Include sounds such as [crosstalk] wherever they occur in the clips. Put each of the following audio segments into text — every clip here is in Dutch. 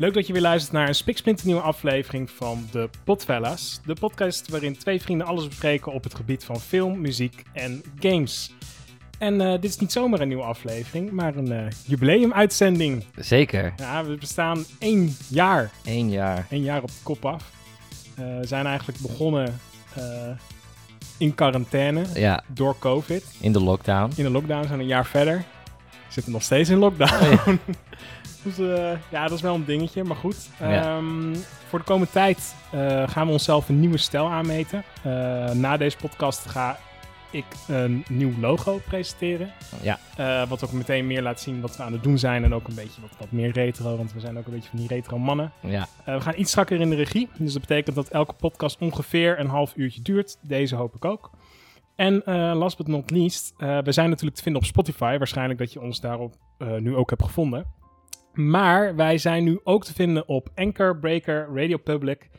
Leuk dat je weer luistert naar een spiksplinternieuwe aflevering van de Podfellas. De podcast waarin twee vrienden alles bespreken op het gebied van film, muziek en games. En eh, dit is niet zomaar een nieuwe aflevering, maar een uh, jubileumuitzending. Zeker. Ja, we bestaan één jaar. Eén jaar. Eén jaar op de kop af. Uh, we zijn eigenlijk begonnen in quarantaine Ja, door COVID. in de lockdown. In de lockdown zijn een jaar verder. We zitten nog steeds in lockdown. [laughs] dus eh, ja, dat is wel een dingetje, maar goed. Ja. Ehm, voor de komende tijd eh, gaan we onszelf een nieuwe stijl aanmeten. Eh, na deze podcast ga ik een nieuw logo presenteren. Ja. Wat ook meteen meer laat zien wat we aan het doen zijn. En ook een beetje wat, wat meer retro, want we zijn ook een beetje van die retro mannen. Ja, we gaan iets strakker in de regie. Dus dat betekent dat elke podcast ongeveer een half uurtje duurt. Deze hoop ik ook. En last but not least, we zijn natuurlijk te vinden op Spotify. Waarschijnlijk dat je ons daarop nu ook hebt gevonden. Maar wij zijn nu ook te vinden op Anchor, Breaker, Radio Public.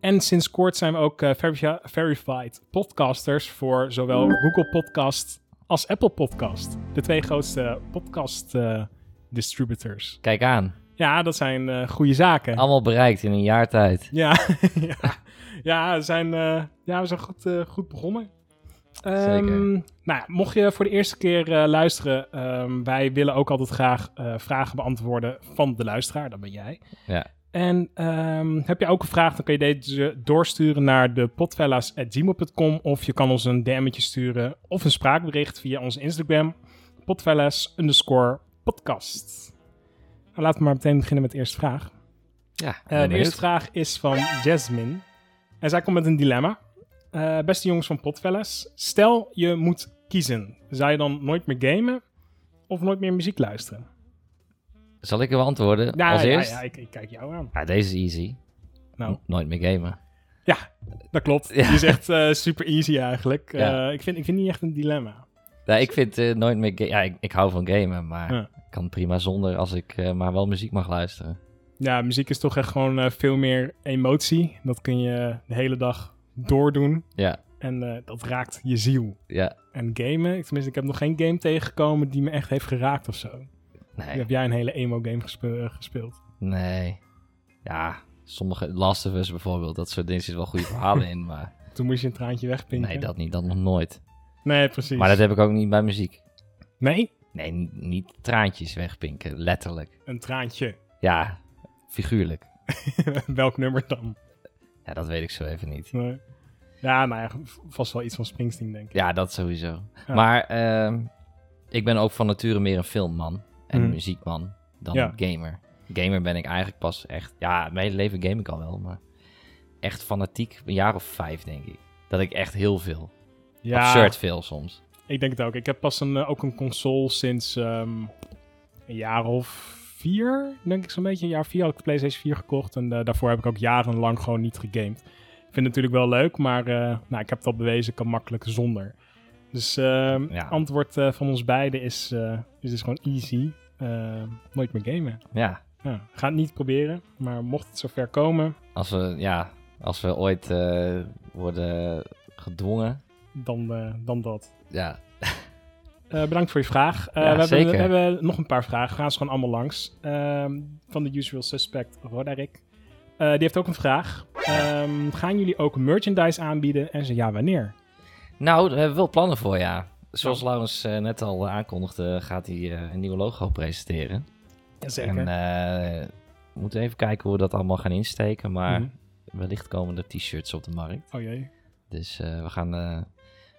En sinds kort zijn we ook verifi- verified podcasters voor zowel Google Podcast als Apple Podcast. De twee grootste podcast eh, distributors. kijk aan. Ja, dat zijn eh goede zaken. Allemaal bereikt in een jaar tijd. Ja, [laughs] ja. ja, we zijn, ja, we zijn goed, goed begonnen. Ehm, Zeker. nou ja, mocht je voor de eerste keer eh, luisteren, ehm, wij willen ook altijd graag eh, vragen beantwoorden van de luisteraar, dat ben jij. Ja. En ehm, heb je ook een vraag, dan kun je deze doorsturen naar de potfellas.gmail.com of je kan ons een DM'tje sturen of een spraakbericht via onze Instagram, potfellas underscore podcast. Nou, laten we maar meteen beginnen met de eerste vraag. Ja, Eh, de eerste vraag is van Jasmine. En zij komt met een dilemma. Eh, beste jongens van Potfellas, stel je moet kiezen. Zou je dan nooit meer gamen of nooit meer muziek luisteren? Zal ik hem antwoorden Ja, als ja, eerst? ja ik, ik kijk jou aan. Ja, deze is easy. Nou, Nooit meer gamen. dat klopt. Ja. Die is echt eh, super easy eigenlijk. Eh, Ja. ik, vind, ik vind niet echt een dilemma. Ja, ik vind nooit meer... Ja, ik, ik hou van gamen, maar Ja. ik kan prima zonder als ik maar wel muziek mag luisteren. Ja, muziek is toch echt gewoon veel meer emotie. Dat kun je de hele dag doordoen. Ja, En eh, dat raakt je ziel. ja. En gamen, tenminste, ik heb nog geen game tegengekomen die me echt heeft geraakt of zo. Nee, Heb jij een hele emo-game gespe- eh, gespeeld? nee. Ja, sommige... Last of Us bijvoorbeeld, dat soort dingen zitten wel goede verhalen in, maar... [laughs] Toen moest je een traantje wegpinken. Nee, dat niet, dat nog nooit. Nee, precies. Maar dat heb ik ook niet bij muziek. Nee? Nee, niet, niet traantjes wegpinken, letterlijk. Een traantje. Ja, figuurlijk. [laughs] Welk nummer dan? Ja, dat weet ik zo even niet. Nee. Ja, nou ja, v- vast wel iets van Springsteen, denk ik. Ja, dat sowieso. Ja. Maar ehm, ik ben ook van nature meer een filmman en Mhm. muziekman dan Ja. een gamer. Gamer ben ik eigenlijk pas echt... Ja, mijn hele leven game ik al wel, maar echt fanatiek een jaar of vijf, denk ik. Dat ik echt heel veel. Ja, Absurd veel soms. ik denk het ook. Ik heb pas een, eh, ook een console sinds ehm, een jaar of vier, denk ik zo'n beetje. Een jaar of vier had ik de PlayStation 4 gekocht. En eh, daarvoor heb ik ook jarenlang gewoon niet gegamed. Ik vind het natuurlijk wel leuk, maar eh, nou, ik heb het al bewezen, ik kan makkelijk zonder. Dus Ja. antwoord eh, van ons beiden is, is dus gewoon easy. Nooit meer gamen. Ja, Ja, ga het niet proberen, maar mocht het zover komen, als we, ja, als we ooit worden gedwongen... dan, dan dat. Ja, Eh, bedankt voor je vraag. Ja, we, hebben, zeker. we hebben nog een paar vragen. We gaan ze gewoon allemaal langs. Ehm, van de usual suspect, Roderick. Eh, die heeft ook een vraag. Ehm, gaan jullie ook merchandise aanbieden? En zo ja, wanneer? Nou, daar hebben we wel plannen voor, ja. Zoals Nou. Laurens net al aankondigde, gaat hij een nieuwe logo presenteren. Jazeker. En we moeten even kijken hoe we dat allemaal gaan insteken. Maar Mhm. wellicht komen er t-shirts op de markt. Oh jee. Dus we gaan...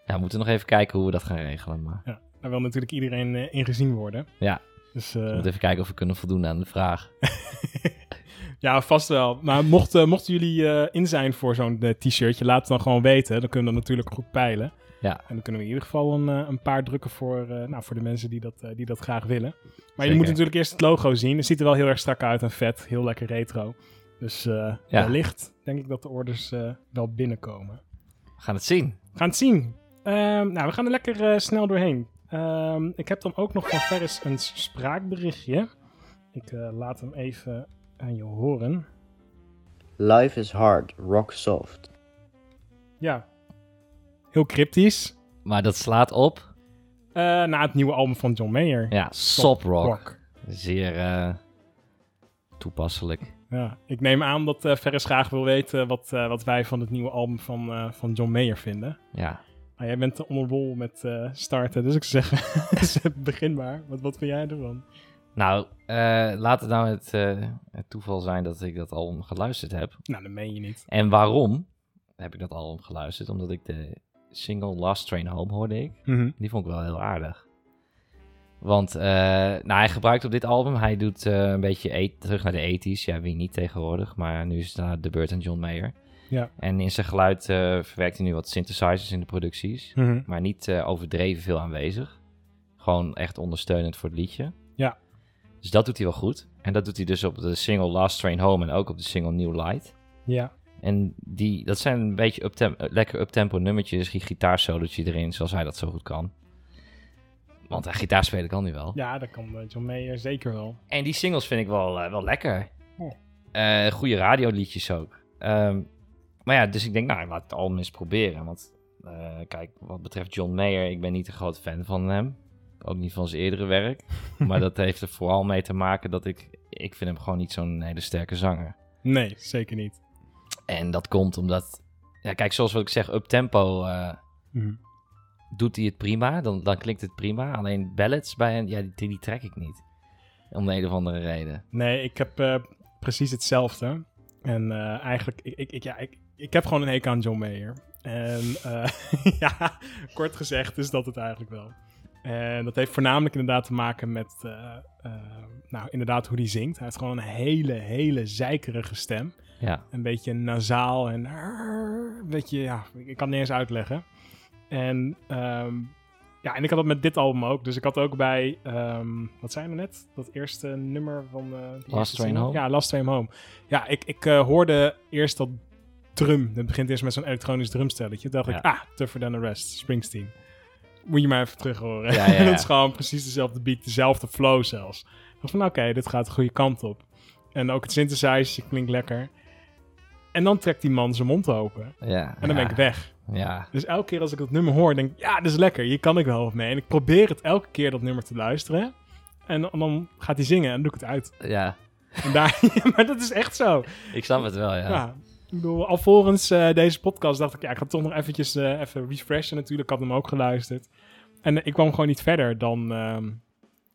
ja, we moeten nog even kijken hoe we dat gaan regelen. Maar Ja, daar wil natuurlijk iedereen eh, in gezien worden. Ja. Dus we eh, moeten even kijken of we kunnen voldoen aan de vraag. [laughs] ja, vast wel. Maar mochten, mochten jullie eh, in zijn voor zo'n eh, t-shirtje, laat het dan gewoon weten. Dan kunnen we dat natuurlijk goed peilen. Ja. En dan kunnen we in ieder geval een, eh, een paar drukken voor, eh, nou, voor de mensen die dat, eh, die dat graag willen. Maar je moet natuurlijk eerst het logo zien. Het ziet er wel heel erg strak uit en vet. Heel lekker retro. Dus eh Ja. wellicht denk ik dat de orders eh, wel binnenkomen. We gaan het zien. We gaan het zien. Ehm, nou, we gaan er lekker eh, snel doorheen. Ehm, ik heb dan ook nog van Ferris een spraakberichtje. Ik eh, laat hem even aan je horen. Life is hard, rock soft. Ja, heel cryptisch. Maar dat slaat op. Eh, na het nieuwe album van John Mayer. Ja, Sop Rock. Zeer eh, toepasselijk. Ja, ik neem aan dat Ferris graag wil weten wat, eh, wat wij van het nieuwe album van, eh, van John Mayer vinden. Ja. Maar jij bent on a roll met eh, starten, dus ik zou zeggen, [laughs] begin maar. Wat, wat vind jij ervan? Nou, eh, laat het nou het, eh, het toeval zijn dat ik dat album geluisterd heb. Nou, dat meen je niet. En waarom heb ik dat album geluisterd? Omdat ik de single Last Train Home hoorde ik. Mhm. Die vond ik wel heel aardig. Want eh, nou, hij gebruikt op dit album, hij doet eh, een beetje eight- terug naar de 80s. Ja, wie niet tegenwoordig, maar nu is het naar de beurt aan John Mayer. Ja. En in zijn geluid eh, verwerkt hij nu wat synthesizers in de producties. Mhm. Maar niet eh, overdreven veel aanwezig. Gewoon echt ondersteunend voor het liedje. Ja. Dus dat doet hij wel goed. En dat doet hij dus op de single Last Train Home en ook op de single New Light. Ja. En die, dat zijn een beetje uptem eh, lekker uptempo nummertjes, een gitaarsolotje erin, zoals hij dat zo goed kan. Want hij gitaar spelen kan hij wel. ja, dat kan John Mayer zeker wel. En die singles vind ik wel, wel lekker. Oh. Eh, goede radioliedjes ook. Ehm, maar ja, dus ik denk, nou, laat het album eens proberen. Want eh, kijk, wat betreft John Mayer, ik ben niet een groot fan van hem. Ook niet van zijn eerdere werk. [laughs] maar dat heeft er vooral mee te maken dat ik... Ik vind hem gewoon niet zo'n hele sterke zanger. Nee, zeker niet. En dat komt omdat... Ja, kijk, zoals wat ik zeg, uptempo eh Mhm. doet hij het prima. Dan, dan klinkt het prima. Alleen ballads bij hem, ja, die, die trek ik niet. Om de een of andere reden. Nee, ik heb eh, precies hetzelfde. En eigenlijk, ik, ik, ja, ik, ik heb gewoon een hekel aan John Mayer. En eh, [laughs] ja, kort gezegd is dat het eigenlijk wel. En dat heeft voornamelijk inderdaad te maken met, eh, eh, nou, inderdaad hoe hij zingt. Hij heeft gewoon een hele, hele zeikerige stem. Ja, Een beetje nasaal en een beetje, ja, ik kan het niet eens uitleggen. En ehm, ja, en ik had dat met dit album ook. Dus ik had ook bij, ehm, wat zijn we net? Dat eerste nummer van... die Last Train? Home? Ja, Last Train Home. Ja, ik, ik hoorde eerst dat drum. Het begint eerst met zo'n elektronisch drumstelletje. Toen dacht Ja. ik, ah, Tougher Than The Rest, Springsteen. Moet je maar even terug horen. Ja, dat [laughs] is gewoon precies dezelfde beat, dezelfde flow zelfs. Ik dacht van, oké, dit gaat de goede kant op. En ook het synthesizer klinkt lekker. En dan trekt die man zijn mond open. ja. En dan ben ik weg. Ja, Dus elke keer als ik dat nummer hoor, denk ik, ja, dit is lekker. Hier kan ik wel wat mee. En ik probeer het elke keer dat nummer te luisteren. En dan, gaat hij zingen en doe ik het uit. ja. En daar, [laughs] maar dat is echt zo. Ik snap het wel, ja. Ja. Ik bedoel, alvorens eh, deze podcast dacht ik, ja, ik ga toch nog eventjes eh, even refreshen natuurlijk. Ik had hem ook geluisterd. En eh, ik kwam gewoon niet verder dan ehm,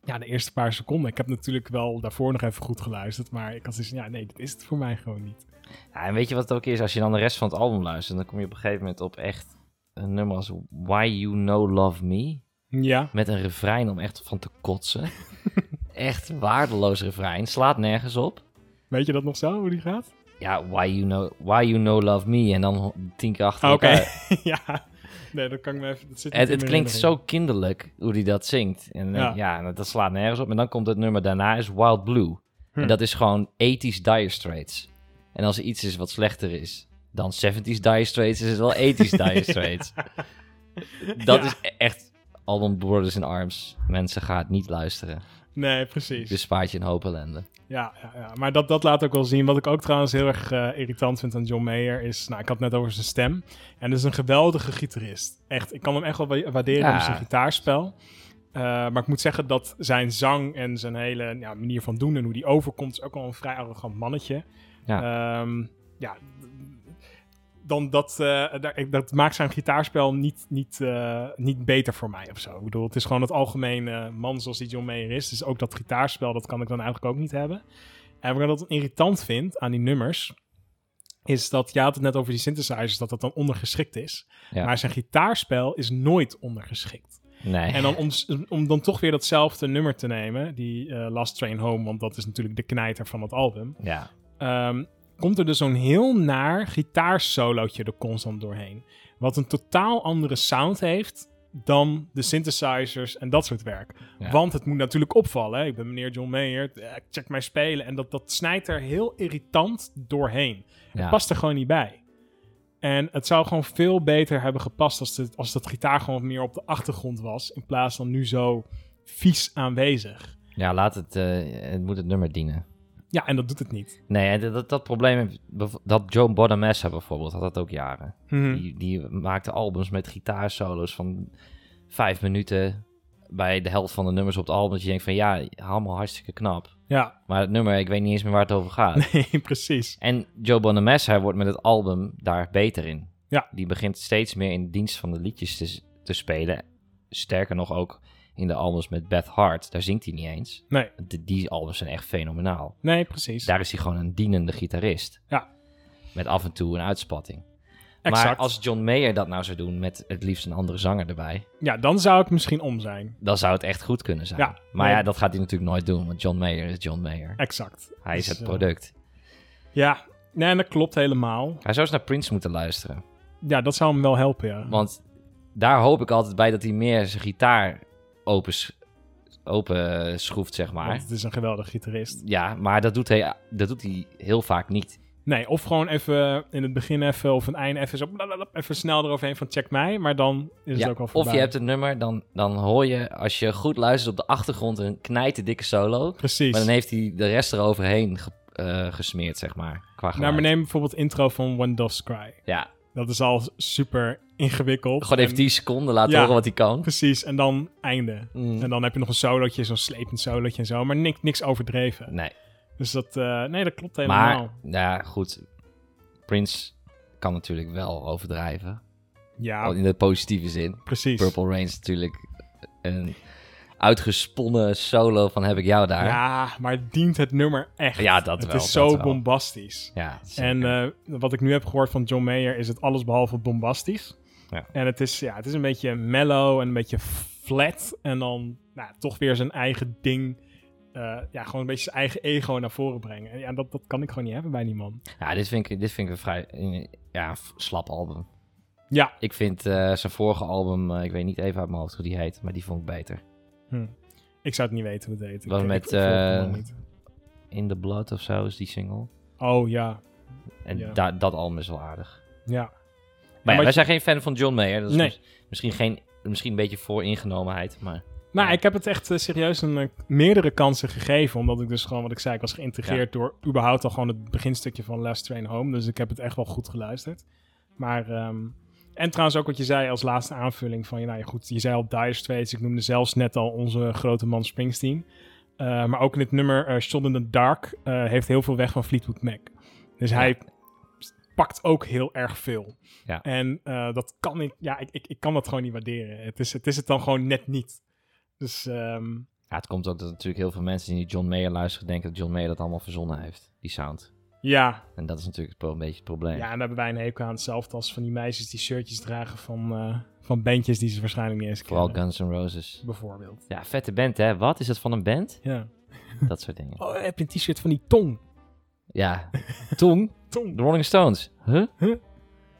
ja, de eerste paar seconden. Ik heb natuurlijk wel daarvoor nog even goed geluisterd. Maar ik had zoiets ja, nee, dit is het voor mij gewoon niet. Ja, En weet je wat het ook is? Als je dan de rest van het album luistert, dan kom je op een gegeven moment op echt een nummer als Why You Know Love Me. Ja, Met een refrein om echt van te kotsen. [laughs] echt waardeloos refrein. Slaat nergens op. weet je dat nog zo, hoe die gaat? Ja, why you, know, why you Know Love Me. En dan tien keer achter Ah, Oké, [laughs] ja. Nee, dat kan ik me even... Dat zit Het, het klinkt zo kinderlijk hoe hij dat zingt. En eh, Ja. ja, dat, dat slaat nergens op. En dan komt het nummer daarna, is Wild Blue. Hm. En dat is gewoon 80s Dire Straits. En als er iets is wat slechter is dan 70s Dire Straits, is het wel 80s [laughs] Dire Straits. Dat Ja. is e- echt album Brothers in Arms. Mensen gaan het niet luisteren. Nee, precies. Dus spaart je een hoop ellende. Ja, ja, ja. maar dat, dat laat ook wel zien. Wat ik ook trouwens heel erg eh, irritant vind aan John Mayer is... Nou, ik had het net over zijn stem. En dat is een geweldige gitarist. Echt, ik kan hem echt wel wa- waarderen Ja. om zijn gitaarspel. Eh, maar ik moet zeggen dat zijn zang en zijn hele ja, manier van doen... en hoe die overkomt, is ook wel een vrij arrogant mannetje. Ja, ja dan dat, eh, dat maakt zijn gitaarspel niet, niet, eh, niet beter voor mij of zo. Ik bedoel, het is gewoon het algemene man zoals die John Mayer is. Dus ook dat gitaarspel, dat kan ik dan eigenlijk ook niet hebben. En wat ik dat irritant vind aan die nummers, is dat, je had het net over die synthesizers, dat dat dan ondergeschikt is. Ja. Maar zijn gitaarspel is nooit ondergeschikt. Nee. En dan om, om dan toch weer datzelfde nummer te nemen, die eh, Last Train Home, want dat is natuurlijk de knijter van het album. Ja. Ehm, komt er dus zo'n heel naar gitaarsolootje er constant doorheen. Wat een totaal andere sound heeft dan de synthesizers en dat soort werk. Ja. Want het moet natuurlijk opvallen. Hè? Ik ben meneer John Mayer, eh, check mij spelen. En dat, dat snijdt er heel irritant doorheen. ja. Het past er gewoon niet bij. En het zou gewoon veel beter hebben gepast als, het, als dat gitaar gewoon meer op de achtergrond was. In plaats van nu zo vies aanwezig. Ja, laat het, eh, het moet het nummer dienen. Ja, en dat doet het niet. Nee, en dat, dat probleem, dat Joe Bonamessa bijvoorbeeld, had dat ook jaren. Mhm. Die, die maakte albums met gitaarsolo's van vijf minuten, bij de helft van de nummers op het album dat je denkt van ja, allemaal hartstikke knap. Ja, Maar het nummer, ik weet niet eens meer waar het over gaat. [laughs] nee, precies. En Joe Bonamessa wordt met het album daar beter in. Ja. Die begint steeds meer in dienst van de liedjes te, te spelen. Sterker nog ook in de albums met Beth Hart. Daar zingt hij niet eens. Nee, De, die albums zijn echt fenomenaal. nee, precies. Daar is hij gewoon een dienende gitarist. Ja. Met af en toe een uitspatting. exact. Maar als John Mayer dat nou zou doen met het liefst een andere zanger erbij, Ja, dan zou ik misschien om zijn. dan zou het echt goed kunnen zijn. Ja, maar nee. ja, dat gaat hij natuurlijk nooit doen, want John Mayer is John Mayer. Exact. Hij is Dus, het eh, product. Ja, nee, dat klopt helemaal. Hij zou eens naar Prince moeten luisteren. Ja, dat zou hem wel helpen, ja. Want daar hoop ik altijd bij dat hij meer zijn gitaar open, open schroeft, zeg maar. Want het is een geweldig gitarist. Ja, maar dat doet, hij, dat doet hij heel vaak niet. Nee, of gewoon even in het begin even of een einde even zo even snel eroverheen van check mij, maar dan is Ja, het ook al of voorbij. je hebt een nummer, dan, dan hoor je, als je goed luistert op de achtergrond, een knijterdikke solo. Precies. Maar dan heeft hij de rest eroverheen ge- eh, gesmeerd, zeg maar. Qua nou, maar neem bijvoorbeeld intro van When Doves Cry. Ja, Dat is al super ingewikkeld. gewoon even En- 10 seconden laten Ja. horen wat hij kan. Precies, en dan einde. Mm. En dan heb je nog een solootje, zo'n slepend solootje en zo, maar niks, niks overdreven. Nee, Dus dat, eh, nee, dat klopt helemaal. maar ja, goed. Prince kan natuurlijk wel overdrijven. ja, In de positieve zin. precies. Purple Rain is natuurlijk een uitgesponnen solo van Heb ik jou daar. Ja, maar dient het nummer echt. Ja, dat het wel, is dat zo wel. bombastisch. Ja. En eh, wat ik nu heb gehoord van John Mayer is het alles behalve bombastisch. Ja. En het is, ja, het is een beetje mellow en een beetje flat. En dan nou, toch weer zijn eigen ding. eh, ja, gewoon een beetje zijn eigen ego naar voren brengen. En ja, dat, dat kan ik gewoon niet hebben bij die man. ja, dit vind ik, dit vind ik een vrij ja, slap album. Ja, Ik vind eh, zijn vorige album, eh, ik weet niet even uit mijn hoofd hoe die heet, maar die vond ik beter. hm. ik zou het niet weten hoe het heet. Was met. In the Blood of zo is die single. Oh ja, En Ja. da- dat album is wel aardig. ja. Maar ja, maar wij je- zijn geen fan van John Mayer. Dat is Nee. misschien, geen, misschien een beetje vooringenomenheid, maar... Ja. ik heb het echt eh, serieus een, eh, meerdere kansen gegeven. Omdat ik dus gewoon, wat ik zei, ik was geïntegreerd door überhaupt al gewoon het beginstukje van Last Train Home. Dus ik heb het echt wel goed geluisterd. Maar, ehm, en trouwens ook wat je zei als laatste aanvulling van, ja, nou ja, goed, je zei al Dire Straits. Ik noemde zelfs net al onze grote man Springsteen. Eh, maar ook in het nummer Shot in the Dark heeft heel veel weg van Fleetwood Mac. Dus Ja. hij pakt ook heel erg veel. Ja. En eh, dat kan ik, ja, ik, ik, ik kan dat gewoon niet waarderen. Het is het, is het dan gewoon net niet. Dus ehm, Ja, het komt ook dat natuurlijk heel veel mensen die John Mayer luisteren denken dat John Mayer dat allemaal verzonnen heeft, die sound. ja, En dat is natuurlijk een beetje het probleem. ja, en dan hebben wij een hekel aan hetzelfde als van die meisjes die shirtjes dragen van, eh, van bandjes die ze waarschijnlijk niet eens Vooral kennen. Guns N' Roses. Bijvoorbeeld. Ja, vette band hè. Wat? Is het van een band? Ja. Dat soort dingen. [laughs] Oh, heb je een t-shirt van die tong? Ja. Tong? Tong. De Rolling Stones. Huh? Huh?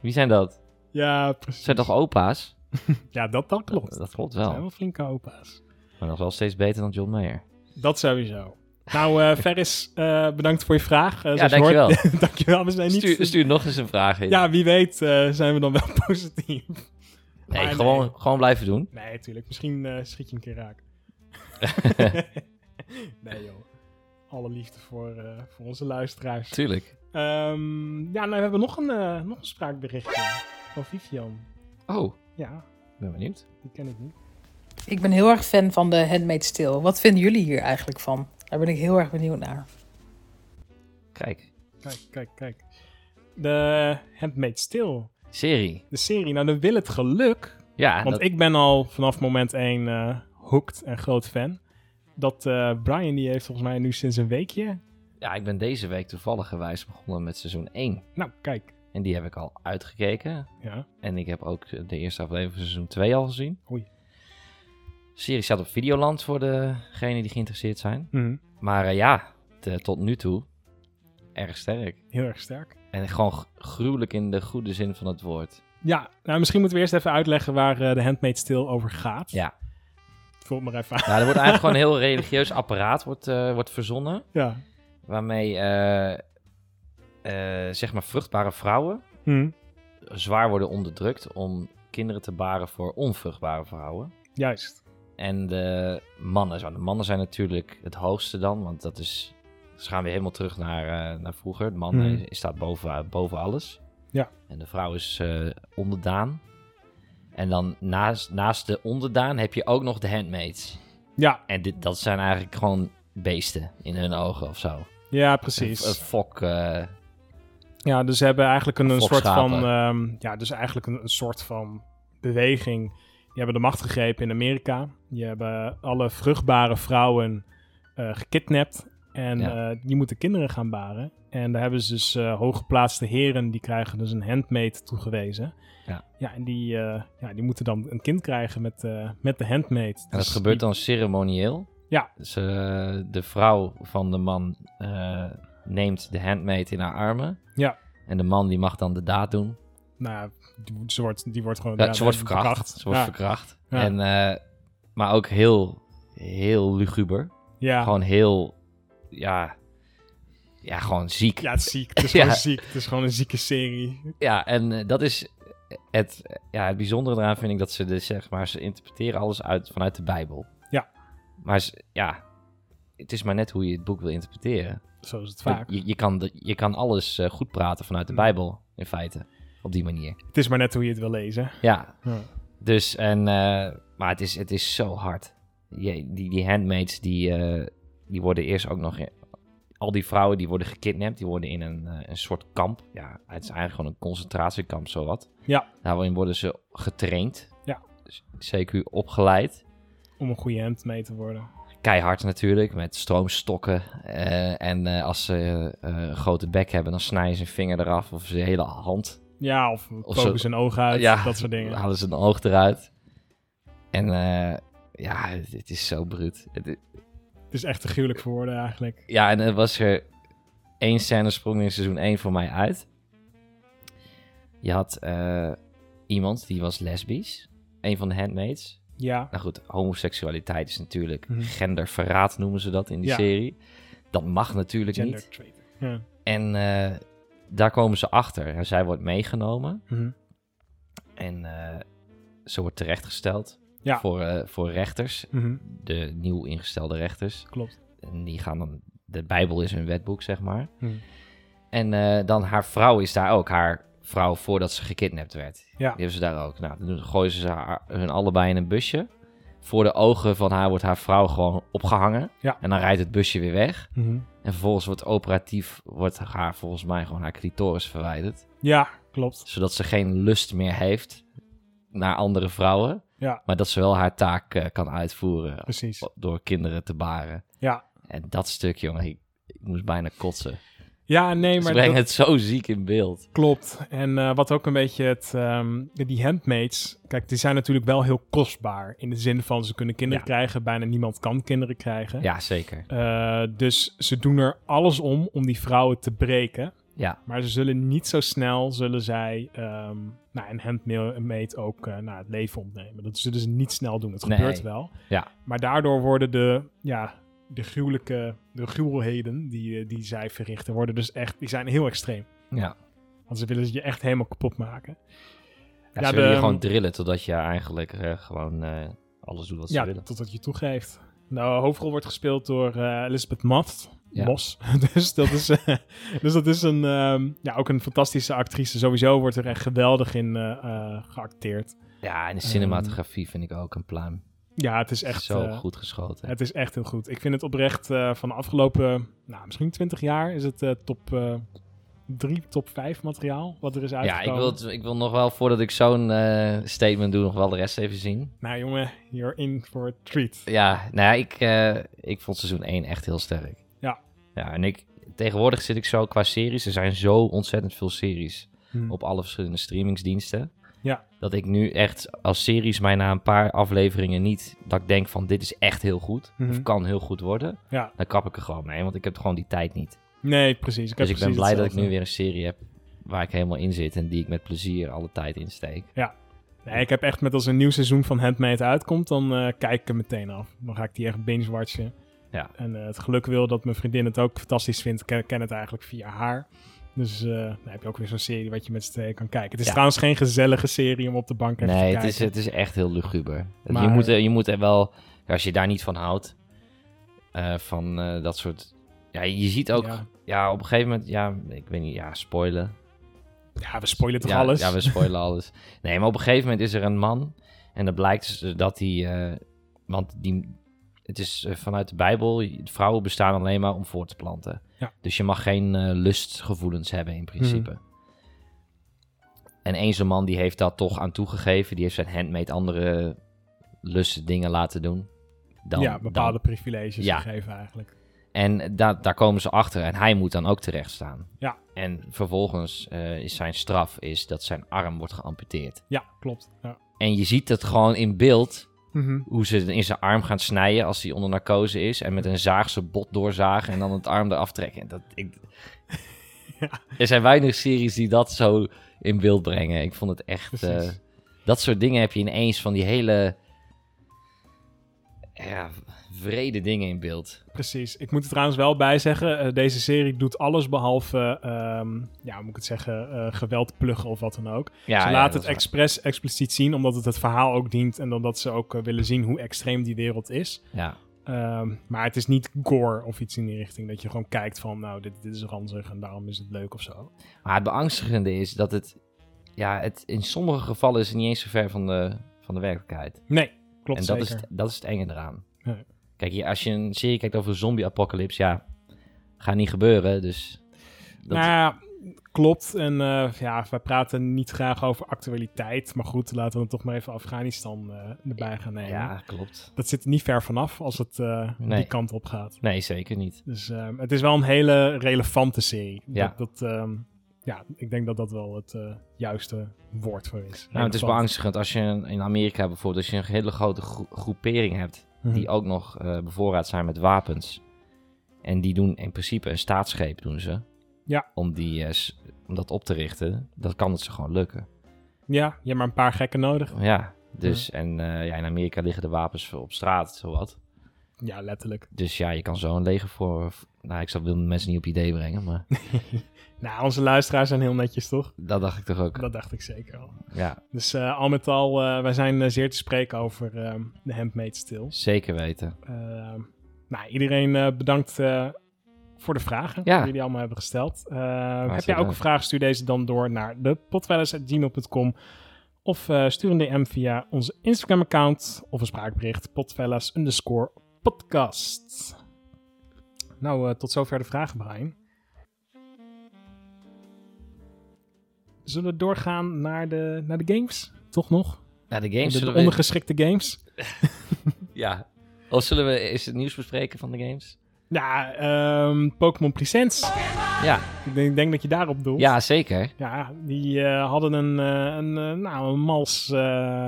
Wie zijn dat? Ja, precies. zijn toch opa's? [laughs] Ja, dat, dat klopt. Dat, dat klopt Dat zijn wel. wel flinke opa's. Maar nog wel steeds beter dan John Mayer. Dat sowieso. Nou, eh [laughs] Ferris, eh, bedankt voor je vraag. Zoals je dankjewel. hoort- [laughs] dankjewel. We zijn niet... Stuur, stuur nog eens een vraag in. Ja, wie weet zijn we dan wel positief. nee, maar gewoon, nee. gewoon blijven doen. Nee, natuurlijk. Misschien schiet je een keer raak. nee, joh. Alle liefde voor, voor onze luisteraars. Tuurlijk. Ehm, ja, nou, we hebben nog een, eh, nog een spraakberichtje van Vivian. Oh, Ja, ik ben benieuwd. die ken ik niet. Ik ben heel erg fan van de Handmade Steel. Wat vinden jullie hier eigenlijk van? Daar ben ik heel erg benieuwd naar. Kijk, Kijk, kijk, kijk. De Handmade Still. serie. De serie. Nou, dan wil het geluk. Ja, Want dat- ik ben al vanaf moment 1 eh hooked en groot fan. Dat eh, Brian, die heeft volgens mij nu sinds een weekje. Ja, ik ben deze week toevallig gewijs begonnen met seizoen 1. Nou, kijk. En die heb ik al uitgekeken. Ja. En ik heb ook de eerste aflevering van seizoen 2 al gezien. Oei. De serie staat op Videoland voor degenen die geïnteresseerd zijn. Mhm. Maar eh, ja, tot nu toe erg sterk. Heel erg sterk. En gewoon gruwelijk in de goede zin van het woord. Ja, nou misschien moeten we eerst even uitleggen waar eh, de Handmade Still over gaat. Ja. Het maar even aan. Nou, er wordt eigenlijk [laughs] gewoon een heel religieus apparaat wordt, eh, wordt verzonnen. Ja. Waarmee, eh, eh, zeg maar, vruchtbare vrouwen Mhm. zwaar worden onderdrukt om kinderen te baren voor onvruchtbare vrouwen. Juist. En de mannen, de mannen zijn natuurlijk het hoogste dan, want dat is, ze gaan weer helemaal terug naar, eh, naar vroeger. De man eh, staat boven, boven alles. Ja. En de vrouw is onderdaan. En dan naast, naast de onderdaan heb je ook nog de handmaids. Ja, En dit, dat zijn eigenlijk gewoon beesten in hun ogen of zo. Ja precies. een fok. eh, Ja, dus ze hebben eigenlijk een, een soort van, ehm, ja, dus eigenlijk een, een soort van beweging. Die hebben de macht gegrepen in Amerika. Die hebben alle vruchtbare vrouwen eh gekidnapt. En Ja. eh, die moeten kinderen gaan baren. En daar hebben ze dus hooggeplaatste heren, die krijgen dus een handmaid toegewezen. Ja. ja en die, ja, die moeten dan een kind krijgen met, met de handmaid. en dat Dus gebeurt die- dan ceremonieel. Ja. Dus eh, de vrouw van de man eh, neemt de handmaid in haar armen. Ja. En de man die mag dan de daad doen. Nou, die, ze wordt, die wordt gewoon... Ja, ze wordt verkracht. Ze wordt ja. verkracht. Ja. En, eh, maar ook heel, heel luguber. Ja. Gewoon heel, ja, ja, gewoon ziek. ja, het is ziek. Het is [laughs] gewoon ziek. Het is gewoon een zieke serie. Ja, en dat is het, ja, het bijzondere eraan vind ik dat ze dus, zeg maar, ze interpreteren alles uit, vanuit de Bijbel. Maar ja, het is maar net hoe je het boek wil interpreteren. Zo is het vaak. Je, je, kan, de, je kan alles eh, goed praten vanuit de. Bijbel, in feite. Op die manier. Het is maar net hoe je het wil lezen. Ja, Ja. dus, en, eh, maar het is, het is zo hard. Je, die, die handmaids, die, eh, die worden eerst ook nog... Al die vrouwen, die worden gekidnapt. Die worden in een, een soort kamp. Ja, het is eigenlijk gewoon een concentratiekamp, zowat. Ja. Daarin worden ze getraind. Ja. Dus CQ opgeleid. Om een goede hand mee te worden. Keihard natuurlijk, met stroomstokken. eh, en eh, als ze eh, een grote bek hebben, dan snijden ze een vinger eraf of ze hele hand. Ja, of, poken zo- zijn ogen uit. Ja, dat soort dingen. Dan [laughs] halen ze een oog eruit. En ja, het, het is zo bruut. Het- Het is echt te gruwelijk voor woorden eigenlijk. ja, en er was er één scène sprong in seizoen 1 voor mij uit. Je had iemand die was lesbisch. Een van de handmaids. Ja. Nou goed, homoseksualiteit is natuurlijk Mhm. genderverraad noemen ze dat in die Ja. serie. Dat mag natuurlijk Gender niet. traitor. Ja. En eh, daar komen ze achter. En zij wordt meegenomen. Mhm. En eh, ze wordt terechtgesteld Ja. voor, eh, voor rechters. Mhm. De nieuw ingestelde rechters. Klopt. En die gaan dan... De Bijbel is hun wetboek, zeg maar. En dan haar vrouw is daar ook. Haar vrouw voordat ze gekidnapt werd. Ja. Die hebben ze daar ook. Nou, dan gooien ze haar, hun allebei in een busje. Voor de ogen van haar wordt haar vrouw gewoon opgehangen. Ja. En dan rijdt het busje weer weg. Mhm. En vervolgens wordt operatief, wordt haar volgens mij gewoon haar clitoris verwijderd. Ja, klopt. Zodat ze geen lust meer heeft naar andere vrouwen. Ja. Maar dat ze wel haar taak eh, kan uitvoeren Precies. door kinderen te baren. Ja. En dat stuk, jongen, ik, ik moest bijna kotsen. Ja, nee, Ze maar brengen dat het zo ziek in beeld. klopt. En eh, wat ook een beetje het... ehm, die handmaids, kijk, die zijn natuurlijk wel heel kostbaar. In de zin van, ze kunnen kinderen Ja. krijgen. Bijna niemand kan kinderen krijgen. Ja, zeker. Eh, dus ze doen er alles om om die vrouwen te breken. Ja, Maar ze zullen niet zo snel, zullen zij ehm, nou, een handmaid ook nou, het leven ontnemen. Dat zullen ze niet snel doen. Het Nee. gebeurt wel. Ja. Maar daardoor worden de, ja, de gruwelijke, de gruwelheden die, eh, die zij verrichten, worden dus echt, die zijn heel extreem. ja. Want ze willen je echt helemaal kapot maken. ja, Ja, ze willen de- je gewoon drillen totdat je eigenlijk eh, gewoon eh, alles doet wat ze ja, willen. totdat je toegeeft. Nou, hoofdrol wordt gespeeld door eh, Elizabeth Moss. Ja. Moss. [laughs] dus, dat is, dus dat is een, ehm, ja, ook een fantastische actrice. Sowieso wordt er echt geweldig in geacteerd. Ja, en de cinematografie vind ik ook een pluim. Ja, het is echt, zo eh, goed geschoten. het is echt heel goed. Ik vind het oprecht eh, van de afgelopen, nou, misschien 20 jaar is het eh, top eh 3, top 5 materiaal wat er is ja, uitgekomen. ik wil, het, ik wil nog wel, voordat ik zo'n statement doe, nog wel de rest even zien. Nou jongen, you're in for a treat. Ja, nou ja, ik, ik vond seizoen 1 echt heel sterk. Ja. Ja, en ik, tegenwoordig zit ik zo qua series. Er zijn zo ontzettend veel series Hm. op alle verschillende streamingsdiensten. Ja. Dat ik nu echt als series mij na een paar afleveringen niet... Dat ik denk van dit is echt heel goed. Mhm. Of kan heel goed worden. Ja. Dan kap ik er gewoon mee, want ik heb gewoon die tijd niet. Nee, precies. Ik heb dus ik ben blij dat ik nu weer een serie heb waar ik helemaal in zit. En die ik met plezier alle tijd insteek. Nee, ik heb echt met als een nieuw seizoen van Handmaid uitkomt, dan eh, kijk ik er meteen af. Dan ga ik die echt binge-watchen. Ja. En eh, het geluk wil dat mijn vriendin het ook fantastisch vindt. Ik ken, ken het eigenlijk via haar. Dus eh, dan heb je ook weer zo'n serie wat je met z'n tweeën kan kijken. Het is Ja. trouwens geen gezellige serie om op de bank even te Nee, kijken. het is, het is echt heel luguber. Maar- Je, moet, er- je moet er wel, als je daar niet van houdt, eh, van eh, dat soort. Ja, je ziet ook, ja. Ja. op een gegeven moment, ja, ik weet niet, ja, spoilen. Ja, we spoilen toch ja, alles? Ja, we [laughs] spoilen alles. Nee, maar op een gegeven moment is er een man. En dan blijkt dus dat hij... want die, het is eh, vanuit de Bijbel... Vrouwen bestaan alleen maar om voor te planten. Ja. Dus je mag geen eh, lustgevoelens hebben in principe. Mhm. En één zo'n man die heeft dat toch aan toegegeven. Die heeft zijn handmade andere lusten dingen laten doen. Dan, ja, bepaalde dan- privileges Ja. gegeven eigenlijk. en da daar komen ze achter en hij moet dan ook terecht staan. Ja. En vervolgens eh, is zijn straf is dat zijn arm wordt geamputeerd. Ja, klopt. Ja. En je ziet het gewoon in beeld Mhm. hoe ze in zijn arm gaan snijden als hij onder narcose is. En met een zaag zijn bot doorzagen en dan het arm eraf trekken. En Dat, ik... [laughs] Ja. Er zijn weinig series die dat zo in beeld brengen. Ik vond het echt... Eh, dat soort dingen heb je ineens van die hele... Ja, vrede dingen in beeld. Precies. Ik moet er trouwens wel bij zeggen, eh, deze serie doet alles behalve, ehm, ja, hoe moet ik het zeggen, eh, geweld pluggen of wat dan ook. Ja, ze ja, laten dat het expres expliciet zien, omdat het het verhaal ook dient en omdat ze ook eh, willen zien hoe extreem die wereld is. Ja, Ehm, maar het is niet gore of iets in die richting, dat je gewoon kijkt van, nou, dit, dit is ranzig en daarom is het leuk of zo. maar het beangstigende is dat het... Ja, het, in sommige gevallen is het niet eens zo ver van de, van de werkelijkheid. Nee, klopt en dat is, het, dat is het enge eraan. Ja. Kijk, als je een serie kijkt over een zombie-apocalypse, ja, gaat niet gebeuren. Dus dat, Nou ja, klopt. En eh, ja, wij praten niet graag over actualiteit. Maar goed, laten we dan toch maar even Afghanistan eh, erbij gaan nemen. ja, klopt. Dat zit er niet ver vanaf als het eh, Nee. die kant op gaat. Nee, zeker niet. Dus ehm, het is wel een hele relevante serie. Ja. Dat, dat, ehm, ja, ik denk dat dat wel het juiste woord voor is. Nou, het is beangstigend als je in Amerika bijvoorbeeld, als je een hele grote gro- groepering hebt, Mhm. die ook nog eh, bevoorraad zijn met wapens. En die doen in principe een staatsgreep, doen ze. Ja. Om, die, eh, om dat op te richten. Dat kan het ze gewoon lukken. Ja, je hebt maar een paar gekken nodig. Ja, dus en eh, ja, in Amerika liggen de wapens op straat, zowat. Ja, letterlijk. Dus ja, je kan zo een leger voor... Nou, ik zal wil mensen niet op idee brengen, maar [laughs] Nou, onze luisteraars zijn heel netjes, toch? dat dacht ik toch ook. Dat dacht ik zeker al. Ja, Dus eh, al met al, eh, wij zijn eh, zeer te spreken over ehm, de Handmaid's Tale. zeker weten. Ehm, nou, iedereen bedankt voor de vragen Ja. die jullie allemaal hebben gesteld. Heb jij ook een vraag, stuur deze dan door naar de of stuur een DM via onze Instagram-account of een spraakbericht potfellas underscore podcast. Nou, tot zover de vragen, Brian. Zullen we doorgaan naar de, naar de games? Toch nog? Nou, de games de we... ondergeschikte games? [laughs] Ja. Of zullen we eens het nieuws bespreken van de games? Ja, ehm, Pokémon Presents. Ja, Ik denk, denk dat je daarop doelt. ja zeker. Ja, die eh, hadden een, eh, een, eh, nou, een mals